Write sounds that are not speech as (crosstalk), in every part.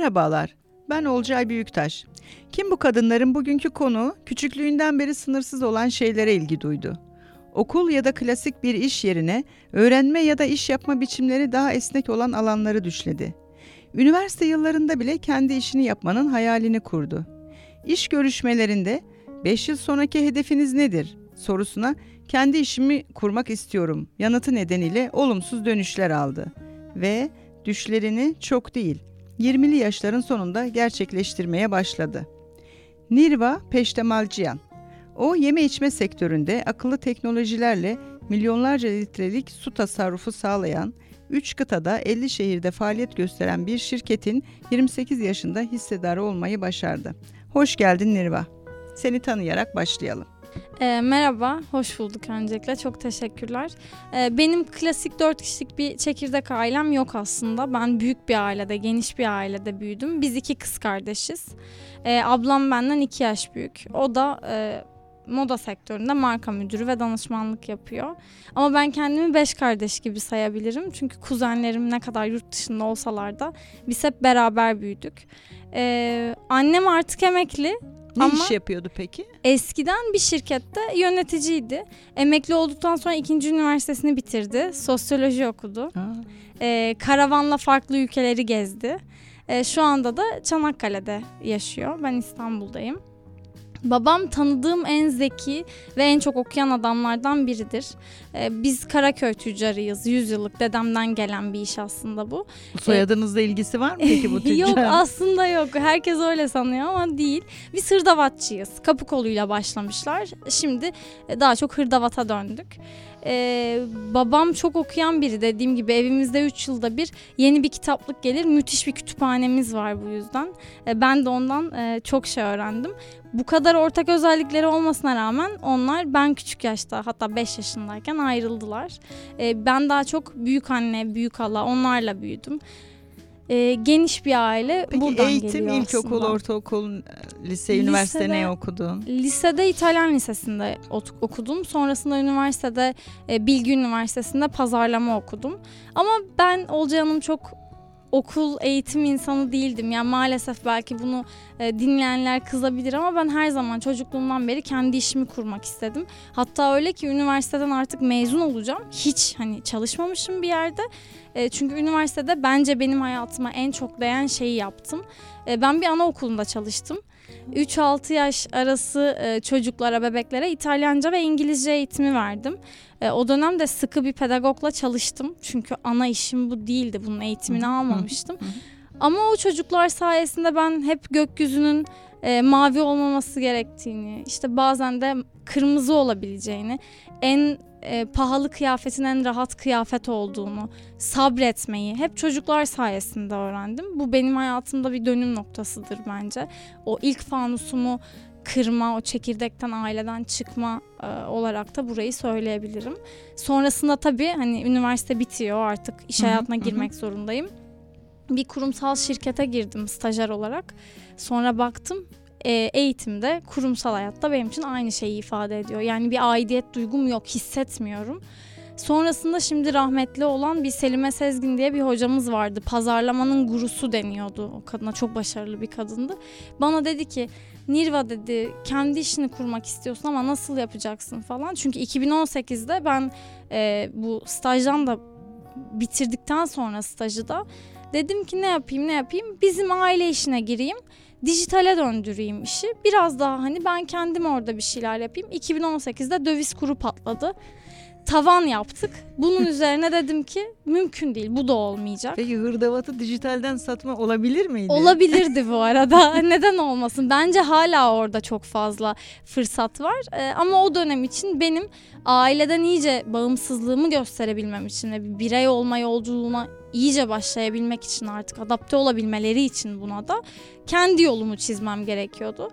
Merhabalar, ben Olcay Büyüktaş. Kim bu kadınların bugünkü konu küçüklüğünden beri sınırsız olan şeylere ilgi duydu. Okul ya da klasik bir iş yerine öğrenme ya da iş yapma biçimleri daha esnek olan alanları düşledi. Üniversite yıllarında bile kendi işini yapmanın hayalini kurdu. İş görüşmelerinde 5 yıl sonraki hedefiniz nedir sorusuna kendi işimi kurmak istiyorum yanıtı nedeniyle olumsuz dönüşler aldı ve düşlerini çok değil 20'li yaşların sonunda gerçekleştirmeye başladı. Nirva Peştemalciyan O yeme içme sektöründe akıllı teknolojilerle milyonlarca litrelik su tasarrufu sağlayan 3 kıtada 50 şehirde faaliyet gösteren bir şirketin 28 yaşında hissedarı olmayı başardı. Hoş geldin Nirva. Seni tanıyarak başlayalım. E, merhaba, hoş bulduk öncelikle. Çok teşekkürler. E, benim klasik dört kişilik bir çekirdek ailem yok aslında. Ben büyük bir ailede, geniş bir ailede büyüdüm. Biz iki kız kardeşiz. E, ablam benden iki yaş büyük. O da e, moda sektöründe marka müdürü ve danışmanlık yapıyor. Ama ben kendimi beş kardeş gibi sayabilirim. Çünkü kuzenlerim ne kadar yurt dışında olsalar da biz hep beraber büyüdük. Ee, annem artık emekli Ne Ama- iş yapıyordu peki? Eskiden bir şirkette yöneticiydi. Emekli olduktan sonra ikinci üniversitesini bitirdi. Sosyoloji okudu. Ee, karavanla farklı ülkeleri gezdi. Ee, şu anda da Çanakkale'de yaşıyor. Ben İstanbul'dayım. Babam tanıdığım en zeki ve en çok okuyan adamlardan biridir. Ee, biz Karaköy tüccarıyız. 100 yıllık dedemden gelen bir iş aslında bu. soyadınızla ilgisi var mı peki bu (laughs) tüccar? yok aslında yok. Herkes öyle sanıyor ama değil. Biz hırdavatçıyız. Kapı koluyla başlamışlar. Şimdi e, daha çok hırdavata döndük. Ee, babam çok okuyan biri dediğim gibi evimizde 3 yılda bir yeni bir kitaplık gelir. Müthiş bir kütüphanemiz var bu yüzden. Ee, ben de ondan e, çok şey öğrendim. Bu kadar ortak özellikleri olmasına rağmen onlar ben küçük yaşta hatta 5 yaşındayken ayrıldılar. Ee, ben daha çok büyük anne, büyük hala onlarla büyüdüm. Ee, geniş bir aile Peki buradan eğitim, geliyor ilkokul, aslında. ortaokul, lise, üniversite ne okudun? Lisede İtalyan Lisesi'nde okudum. Sonrasında üniversitede e, Bilgi Üniversitesi'nde pazarlama okudum. Ama ben Olcay Hanım çok okul eğitim insanı değildim. Yani maalesef belki bunu e, dinleyenler kızabilir ama ben her zaman çocukluğumdan beri kendi işimi kurmak istedim. Hatta öyle ki üniversiteden artık mezun olacağım. Hiç hani çalışmamışım bir yerde. E, çünkü üniversitede bence benim hayatıma en çok değen şeyi yaptım. E, ben bir anaokulunda çalıştım. 3-6 yaş arası e, çocuklara, bebeklere İtalyanca ve İngilizce eğitimi verdim. E, o dönemde sıkı bir pedagogla çalıştım. Çünkü ana işim bu değildi. Bunun eğitimini almamıştım. Ama o çocuklar sayesinde ben hep gökyüzünün e, mavi olmaması gerektiğini, işte bazen de kırmızı olabileceğini, en e, pahalı kıyafetin en rahat kıyafet olduğunu, sabretmeyi hep çocuklar sayesinde öğrendim. Bu benim hayatımda bir dönüm noktasıdır bence. O ilk fanusumu kırma, o çekirdekten aileden çıkma e, olarak da burayı söyleyebilirim. Sonrasında tabii hani üniversite bitiyor artık iş hayatına girmek zorundayım. Bir kurumsal şirkete girdim stajyer olarak. Sonra baktım e, eğitimde kurumsal hayatta benim için aynı şeyi ifade ediyor. Yani bir aidiyet duygum yok, hissetmiyorum. Sonrasında şimdi rahmetli olan bir Selime Sezgin diye bir hocamız vardı. Pazarlamanın gurusu deniyordu o kadına. Çok başarılı bir kadındı. Bana dedi ki Nirva dedi kendi işini kurmak istiyorsun ama nasıl yapacaksın falan. Çünkü 2018'de ben e, bu stajdan da bitirdikten sonra stajı da dedim ki ne yapayım ne yapayım bizim aile işine gireyim dijitale döndüreyim işi biraz daha hani ben kendim orada bir şeyler yapayım 2018'de döviz kuru patladı tavan yaptık bunun (laughs) üzerine dedim ki mümkün değil bu da olmayacak Peki hırdavatı dijitalden satma olabilir miydi? Olabilirdi bu (laughs) arada. Neden olmasın? Bence hala orada çok fazla fırsat var. Ee, ama o dönem için benim aileden iyice bağımsızlığımı gösterebilmem için ve bir birey olma yolculuğuna iyice başlayabilmek için artık adapte olabilmeleri için buna da kendi yolumu çizmem gerekiyordu.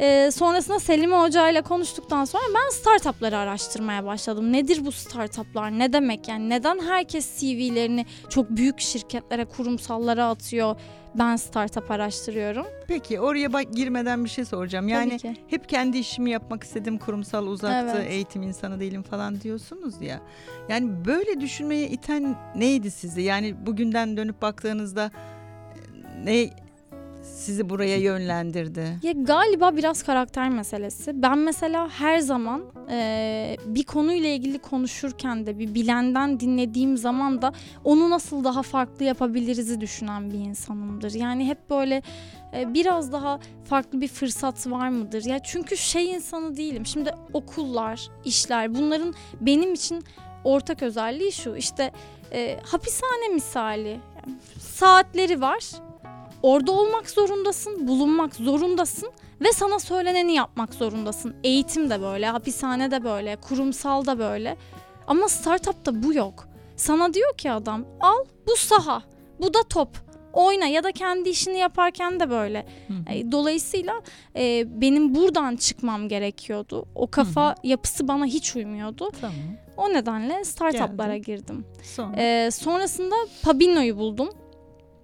Ee, sonrasında Selime Hoca ile konuştuktan sonra ben startupları araştırmaya başladım. Nedir bu startuplar? Ne demek yani? Neden herkes CV'lerini çok büyük şirketlere, kurumsallara atıyor? Ben startup araştırıyorum. Peki oraya bak girmeden bir şey soracağım. Yani hep kendi işimi yapmak istedim kurumsal uzaktı Evet. eğitim insanı değilim falan diyorsunuz ya. Yani böyle düşünmeye iten neydi sizi? Yani bugünden dönüp baktığınızda e, ne sizi buraya yönlendirdi? Ya galiba biraz karakter meselesi. Ben mesela her zaman e, bir konuyla ilgili konuşurken de bir bilenden dinlediğim zaman da onu nasıl daha farklı yapabiliriz'i düşünen bir insanımdır. Yani hep böyle e, biraz daha farklı bir fırsat var mıdır? Ya çünkü şey insanı değilim. Şimdi okullar, işler bunların benim için ortak özelliği şu. İşte e, hapishane misali. Yani saatleri var orada olmak zorundasın, bulunmak zorundasın ve sana söyleneni yapmak zorundasın. Eğitim de böyle, hapishane de böyle, kurumsal da böyle. Ama startupta bu yok. Sana diyor ki adam al bu saha, bu da top oyna ya da kendi işini yaparken de böyle. E, dolayısıyla e, benim buradan çıkmam gerekiyordu. O kafa Hı-hı. yapısı bana hiç uymuyordu. Tamam. O nedenle startuplara girdim. Sonra. E, sonrasında Pabino'yu buldum.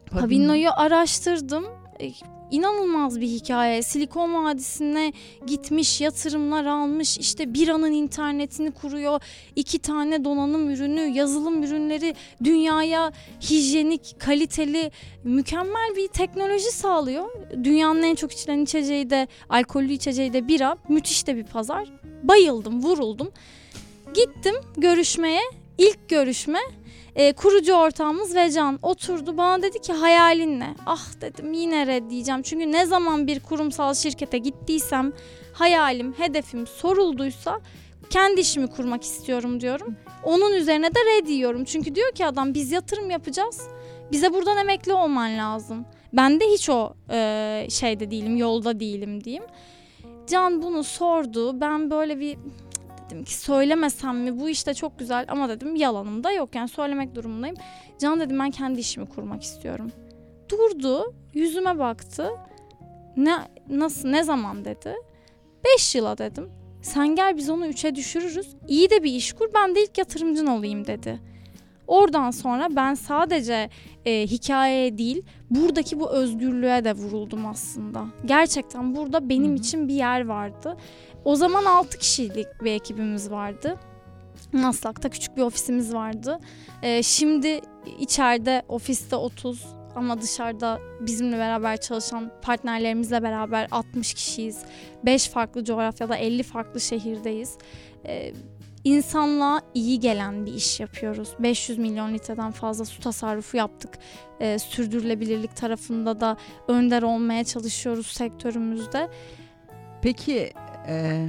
Pabino'yu araştırdım. E, inanılmaz bir hikaye. Silikon Vadisi'ne gitmiş, yatırımlar almış, işte bir anın internetini kuruyor. iki tane donanım ürünü, yazılım ürünleri dünyaya hijyenik, kaliteli, mükemmel bir teknoloji sağlıyor. Dünyanın en çok içilen içeceği de, alkollü içeceği de bira. Müthiş de bir pazar. Bayıldım, vuruldum. Gittim görüşmeye. İlk görüşme e, kurucu ortağımız Vecan oturdu bana dedi ki hayalin ne? Ah dedim yine red diyeceğim. Çünkü ne zaman bir kurumsal şirkete gittiysem hayalim, hedefim sorulduysa kendi işimi kurmak istiyorum diyorum. Onun üzerine de red diyorum. Çünkü diyor ki adam biz yatırım yapacağız. Bize buradan emekli olman lazım. Ben de hiç o e, şeyde değilim, yolda değilim diyeyim. Can bunu sordu. Ben böyle bir dedim ki söylemesem mi bu işte çok güzel ama dedim yalanım da yok yani söylemek durumundayım. Can dedim ben kendi işimi kurmak istiyorum. Durdu yüzüme baktı ne nasıl ne zaman dedi. Beş yıla dedim. Sen gel biz onu üçe düşürürüz. İyi de bir iş kur ben de ilk yatırımcın olayım dedi. Oradan sonra ben sadece e, hikayeye değil buradaki bu özgürlüğe de vuruldum aslında. Gerçekten burada benim Hı-hı. için bir yer vardı. O zaman 6 kişilik bir ekibimiz vardı. Maslak'ta küçük bir ofisimiz vardı. Ee, şimdi içeride ofiste 30 ama dışarıda bizimle beraber çalışan partnerlerimizle beraber 60 kişiyiz. 5 farklı coğrafyada 50 farklı şehirdeyiz. Ee, insanlığa iyi gelen bir iş yapıyoruz. 500 milyon litreden fazla su tasarrufu yaptık. Ee, sürdürülebilirlik tarafında da önder olmaya çalışıyoruz sektörümüzde. Peki e,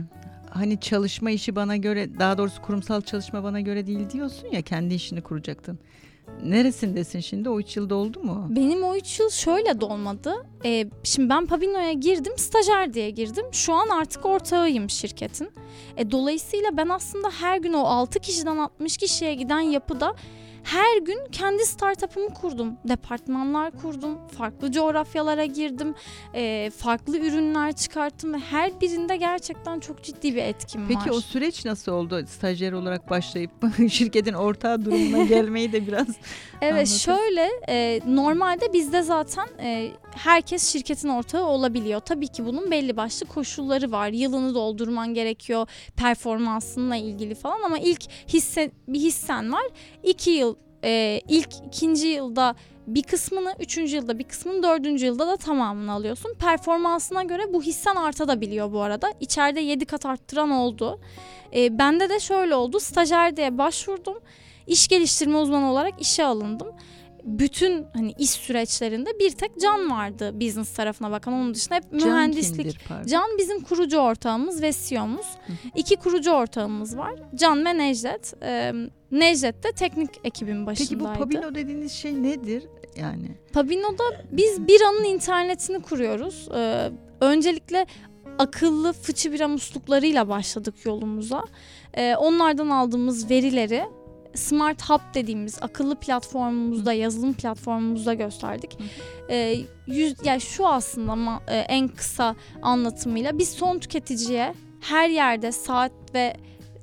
hani çalışma işi bana göre daha doğrusu kurumsal çalışma bana göre değil diyorsun ya kendi işini kuracaktın. Neresindesin şimdi? O üç yılda oldu mu? Benim o üç yıl şöyle dolmadı. Ee, şimdi ben Pabino'ya girdim, stajyer diye girdim. Şu an artık ortağıyım şirketin. E, dolayısıyla ben aslında her gün o 6 kişiden 60 kişiye giden yapıda her gün kendi startup'ımı kurdum. Departmanlar kurdum. Farklı coğrafyalara girdim. E, farklı ürünler çıkarttım ve her birinde gerçekten çok ciddi bir etkim Peki, var. Peki o süreç nasıl oldu? Stajyer olarak başlayıp (laughs) şirketin ortağı durumuna (laughs) gelmeyi de biraz Evet anlatın. şöyle e, normalde bizde zaten e, herkes şirketin ortağı olabiliyor. Tabii ki bunun belli başlı koşulları var. Yılını doldurman gerekiyor performansınla ilgili falan ama ilk hisse bir hissen var. İki yıl e, ilk ikinci yılda bir kısmını, üçüncü yılda bir kısmını, dördüncü yılda da tamamını alıyorsun. Performansına göre bu hissen artabiliyor bu arada. İçeride yedi kat arttıran oldu. E, bende de şöyle oldu. Stajyer diye başvurdum. İş geliştirme uzmanı olarak işe alındım bütün hani iş süreçlerinde bir tek Can vardı business tarafına bakan. Onun dışında hep Can mühendislik. Kimdir, Can bizim kurucu ortağımız ve CEO'muz. İki kurucu ortağımız var. Can ve Necdet. Ee, Necdet de teknik ekibin başındaydı. Peki bu Pabino dediğiniz şey nedir yani? Pabino'da biz bir anın internetini kuruyoruz. Ee, öncelikle akıllı fıçı bira musluklarıyla başladık yolumuza. Ee, onlardan aldığımız verileri Smart Hub dediğimiz akıllı platformumuzda, yazılım platformumuzda gösterdik. Ee, yüz, yani şu aslında e, en kısa anlatımıyla biz son tüketiciye her yerde saat ve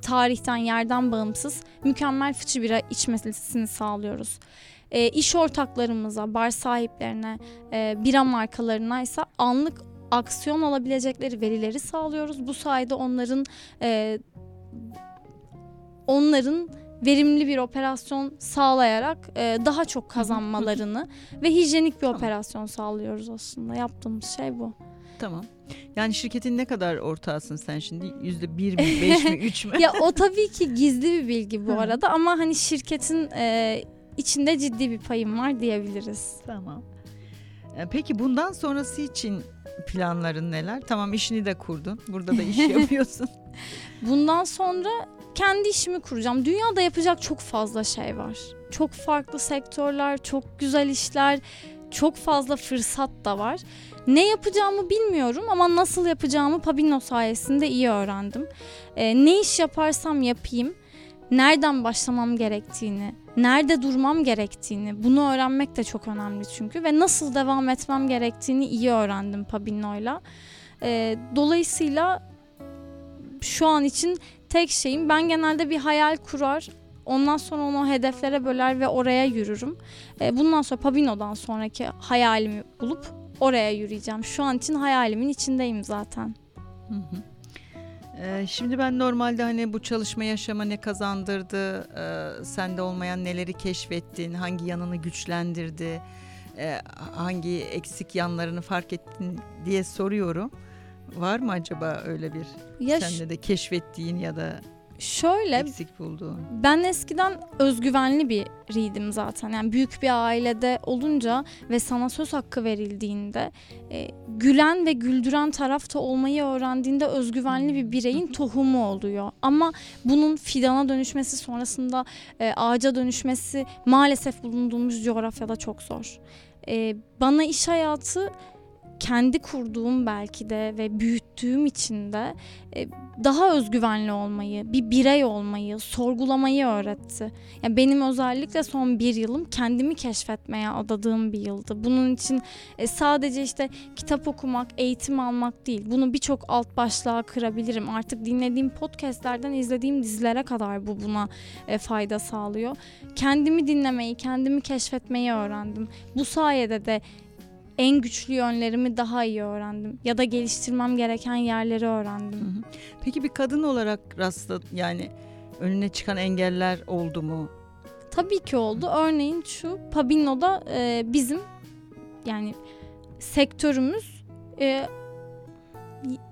tarihten yerden bağımsız mükemmel fıçı bira içmesini sağlıyoruz. E, iş ortaklarımıza, bar sahiplerine, e, bira markalarına ise anlık aksiyon alabilecekleri verileri sağlıyoruz. Bu sayede onların e, onların verimli bir operasyon sağlayarak e, daha çok kazanmalarını ve hijyenik bir Tamam. operasyon sağlıyoruz aslında. Yaptığımız şey bu. Tamam. Yani şirketin ne kadar ortağısın sen şimdi? Yüzde bir mi, beş mi, üç (laughs) mü? ya o tabii ki gizli bir bilgi bu arada ama hani şirketin e, içinde ciddi bir payım var diyebiliriz. Tamam. E, Peki bundan sonrası için planların neler? Tamam işini de kurdun. Burada da iş (laughs) yapıyorsun. Bundan sonra kendi işimi kuracağım. Dünyada yapacak çok fazla şey var. Çok farklı sektörler, çok güzel işler, çok fazla fırsat da var. Ne yapacağımı bilmiyorum ama nasıl yapacağımı Pabino sayesinde iyi öğrendim. Ee, ne iş yaparsam yapayım, nereden başlamam gerektiğini, nerede durmam gerektiğini bunu öğrenmek de çok önemli çünkü ve nasıl devam etmem gerektiğini iyi öğrendim Pabino'yla. Ee, dolayısıyla şu an için tek şeyim ben genelde bir hayal kurar. Ondan sonra onu hedeflere böler ve oraya yürürüm. E, bundan sonra Pabino'dan sonraki hayalimi bulup oraya yürüyeceğim. Şu an için hayalimin içindeyim zaten. Hı hı. E, Şimdi ben normalde hani bu çalışma yaşama ne kazandırdı, e, sende olmayan neleri keşfettin, hangi yanını güçlendirdi, e, hangi eksik yanlarını fark ettin diye soruyorum. Var mı acaba öyle bir Ya ş- sende de keşfettiğin ya da şöyle eksik bulduğun? Ben eskiden özgüvenli biriydim zaten. Yani büyük bir ailede olunca ve sana söz hakkı verildiğinde e, gülen ve güldüren tarafta olmayı öğrendiğinde özgüvenli bir bireyin tohumu oluyor. Ama bunun fidana dönüşmesi sonrasında e, ağaca dönüşmesi maalesef bulunduğumuz coğrafyada çok zor. E, bana iş hayatı kendi kurduğum belki de ve büyüttüğüm için de e, daha özgüvenli olmayı, bir birey olmayı, sorgulamayı öğretti. Yani benim özellikle son bir yılım kendimi keşfetmeye adadığım bir yıldı. Bunun için e, sadece işte kitap okumak, eğitim almak değil. Bunu birçok alt başlığa kırabilirim. Artık dinlediğim podcastlerden izlediğim dizilere kadar bu buna e, fayda sağlıyor. Kendimi dinlemeyi, kendimi keşfetmeyi öğrendim. Bu sayede de en güçlü yönlerimi daha iyi öğrendim ya da geliştirmem gereken yerleri öğrendim. Hı hı. Peki bir kadın olarak rastla yani önüne çıkan engeller oldu mu? Tabii ki oldu. Örneğin şu Pabino'da e, bizim yani sektörümüz e,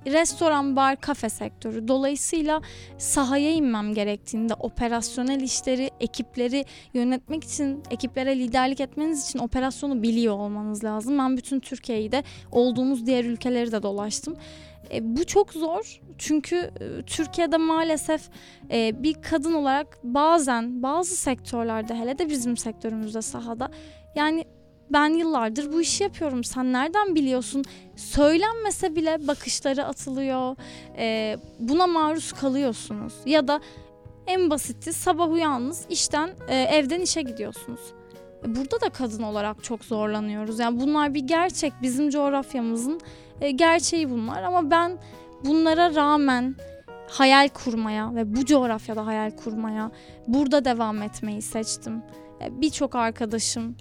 restoran, bar, kafe sektörü. Dolayısıyla sahaya inmem gerektiğinde operasyonel işleri, ekipleri yönetmek için, ekiplere liderlik etmeniz için operasyonu biliyor olmanız lazım. Ben bütün Türkiye'yi de olduğumuz diğer ülkeleri de dolaştım. E, bu çok zor çünkü e, Türkiye'de maalesef e, bir kadın olarak bazen bazı sektörlerde hele de bizim sektörümüzde sahada yani ben yıllardır bu işi yapıyorum. Sen nereden biliyorsun? Söylenmese bile bakışları atılıyor. E, buna maruz kalıyorsunuz. Ya da en basiti sabah uyandınız işten e, evden işe gidiyorsunuz. E, burada da kadın olarak çok zorlanıyoruz. Yani bunlar bir gerçek. Bizim coğrafyamızın e, gerçeği bunlar. Ama ben bunlara rağmen hayal kurmaya ve bu coğrafyada hayal kurmaya burada devam etmeyi seçtim. E, Birçok arkadaşım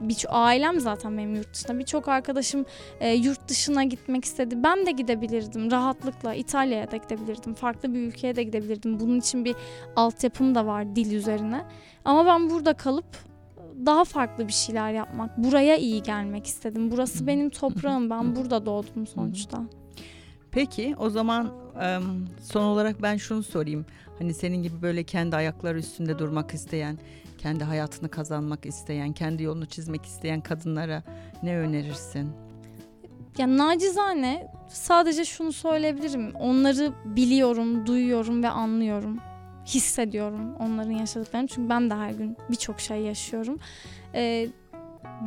birçok ailem zaten benim yurt dışında. Birçok arkadaşım e, yurt dışına gitmek istedi. Ben de gidebilirdim rahatlıkla. İtalya'ya da gidebilirdim. Farklı bir ülkeye de gidebilirdim. Bunun için bir altyapım da var dil üzerine. Ama ben burada kalıp daha farklı bir şeyler yapmak, buraya iyi gelmek istedim. Burası benim toprağım. Ben burada doğdum sonuçta. Peki o zaman son olarak ben şunu sorayım. Hani senin gibi böyle kendi ayakları üstünde durmak isteyen, kendi hayatını kazanmak isteyen, kendi yolunu çizmek isteyen kadınlara ne önerirsin? Ya nacizane sadece şunu söyleyebilirim. Onları biliyorum, duyuyorum ve anlıyorum. Hissediyorum onların yaşadıklarını. Çünkü ben de her gün birçok şey yaşıyorum. Ee,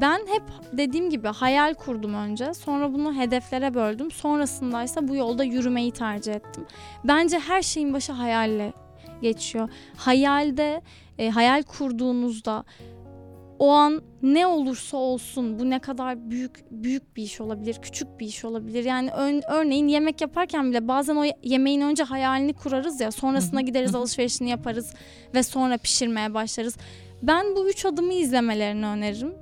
ben hep dediğim gibi hayal kurdum önce. Sonra bunu hedeflere böldüm. Sonrasındaysa bu yolda yürümeyi tercih ettim. Bence her şeyin başı hayalle geçiyor. Hayalde, e, hayal kurduğunuzda o an ne olursa olsun bu ne kadar büyük büyük bir iş olabilir, küçük bir iş olabilir. Yani ön- örneğin yemek yaparken bile bazen o yemeğin önce hayalini kurarız ya, hı, gideriz alışverişini yaparız ve sonra pişirmeye başlarız. Ben bu üç adımı izlemelerini öneririm.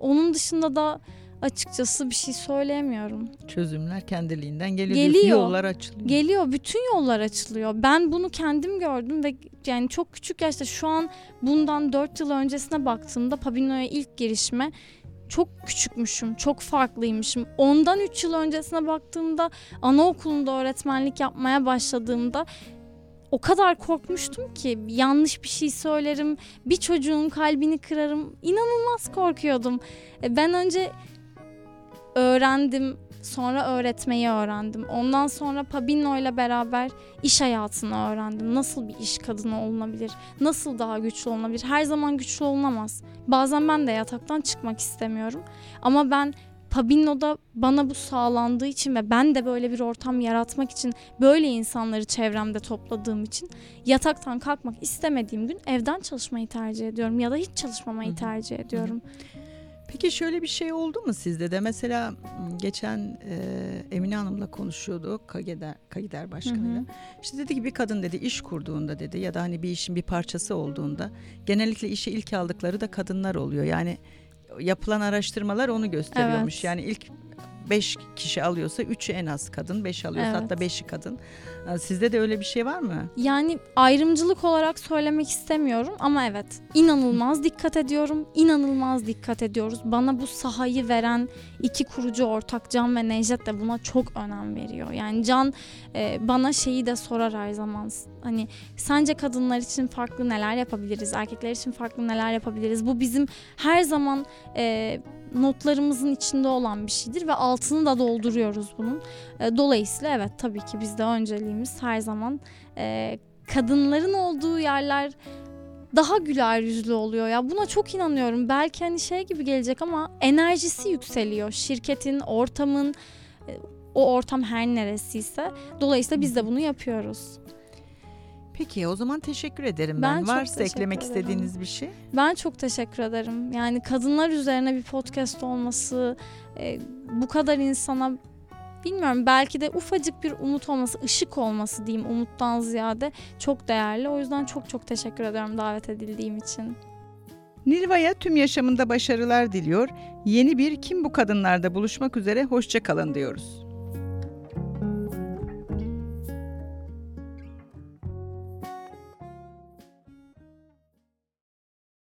Onun dışında da açıkçası bir şey söyleyemiyorum. Çözümler kendiliğinden geliyor. Geliyor. Yollar açılıyor. Geliyor bütün yollar açılıyor. Ben bunu kendim gördüm ve yani çok küçük yaşta şu an bundan 4 yıl öncesine baktığımda Pabino'ya ilk girişime çok küçükmüşüm, çok farklıymışım. Ondan 3 yıl öncesine baktığımda anaokulunda öğretmenlik yapmaya başladığımda o kadar korkmuştum ki yanlış bir şey söylerim, bir çocuğun kalbini kırarım. İnanılmaz korkuyordum. E, Ben önce öğrendim, sonra öğretmeyi öğrendim. Ondan sonra Pabino ile beraber iş hayatını öğrendim. Nasıl bir iş kadını olunabilir? Nasıl daha güçlü olunabilir? Her zaman güçlü olunamaz. Bazen ben de yataktan çıkmak istemiyorum. Ama ben Pabino'da bana bu sağlandığı için ve ben de böyle bir ortam yaratmak için böyle insanları çevremde topladığım için yataktan kalkmak istemediğim gün evden çalışmayı tercih ediyorum ya da hiç çalışmamayı Hı hı. tercih ediyorum. Peki şöyle bir şey oldu mu sizde de? Mesela geçen e, Emine Hanım'la konuşuyorduk Kagider, Kagider Başkanı'yla. Hı hı. İşte dedi ki bir kadın dedi iş kurduğunda dedi ya da hani bir işin bir parçası olduğunda genellikle işe ilk aldıkları da kadınlar oluyor. Yani yapılan araştırmalar onu gösteriyormuş. Evet. Yani ilk 5 kişi alıyorsa 3'ü en az kadın, 5 alıyorsa Evet. hatta 5'i kadın. Ha, Sizde de öyle bir şey var mı? Yani ayrımcılık olarak söylemek istemiyorum ama evet inanılmaz dikkat ediyorum. İnanılmaz dikkat ediyoruz. Bana bu sahayı veren iki kurucu ortak Can ve Necdet de buna çok önem veriyor. Yani Can e, bana şeyi de sorar her zaman. Hani sence kadınlar için farklı neler yapabiliriz? Erkekler için farklı neler yapabiliriz? Bu bizim her zaman e, notlarımızın içinde olan bir şeydir ve altını da dolduruyoruz bunun. E, Dolayısıyla evet tabii ki bizde önceliğimiz her zaman e, kadınların olduğu yerler daha güler yüzlü oluyor ya buna çok inanıyorum belki hani şey gibi gelecek ama enerjisi yükseliyor şirketin ortamın e, o ortam her neresiyse dolayısıyla biz de bunu yapıyoruz. Peki o zaman teşekkür ederim ben. Ben Varsa eklemek ederim. istediğiniz bir şey. Ben çok teşekkür ederim. Yani kadınlar üzerine bir podcast olması, e, bu kadar insana bilmiyorum belki de ufacık bir umut olması, ışık olması diyeyim umuttan ziyade çok değerli. O yüzden çok çok teşekkür ederim davet edildiğim için. Nilva'ya tüm yaşamında başarılar diliyor. Yeni bir Kim Bu Kadınlar'da buluşmak üzere hoşça kalın diyoruz.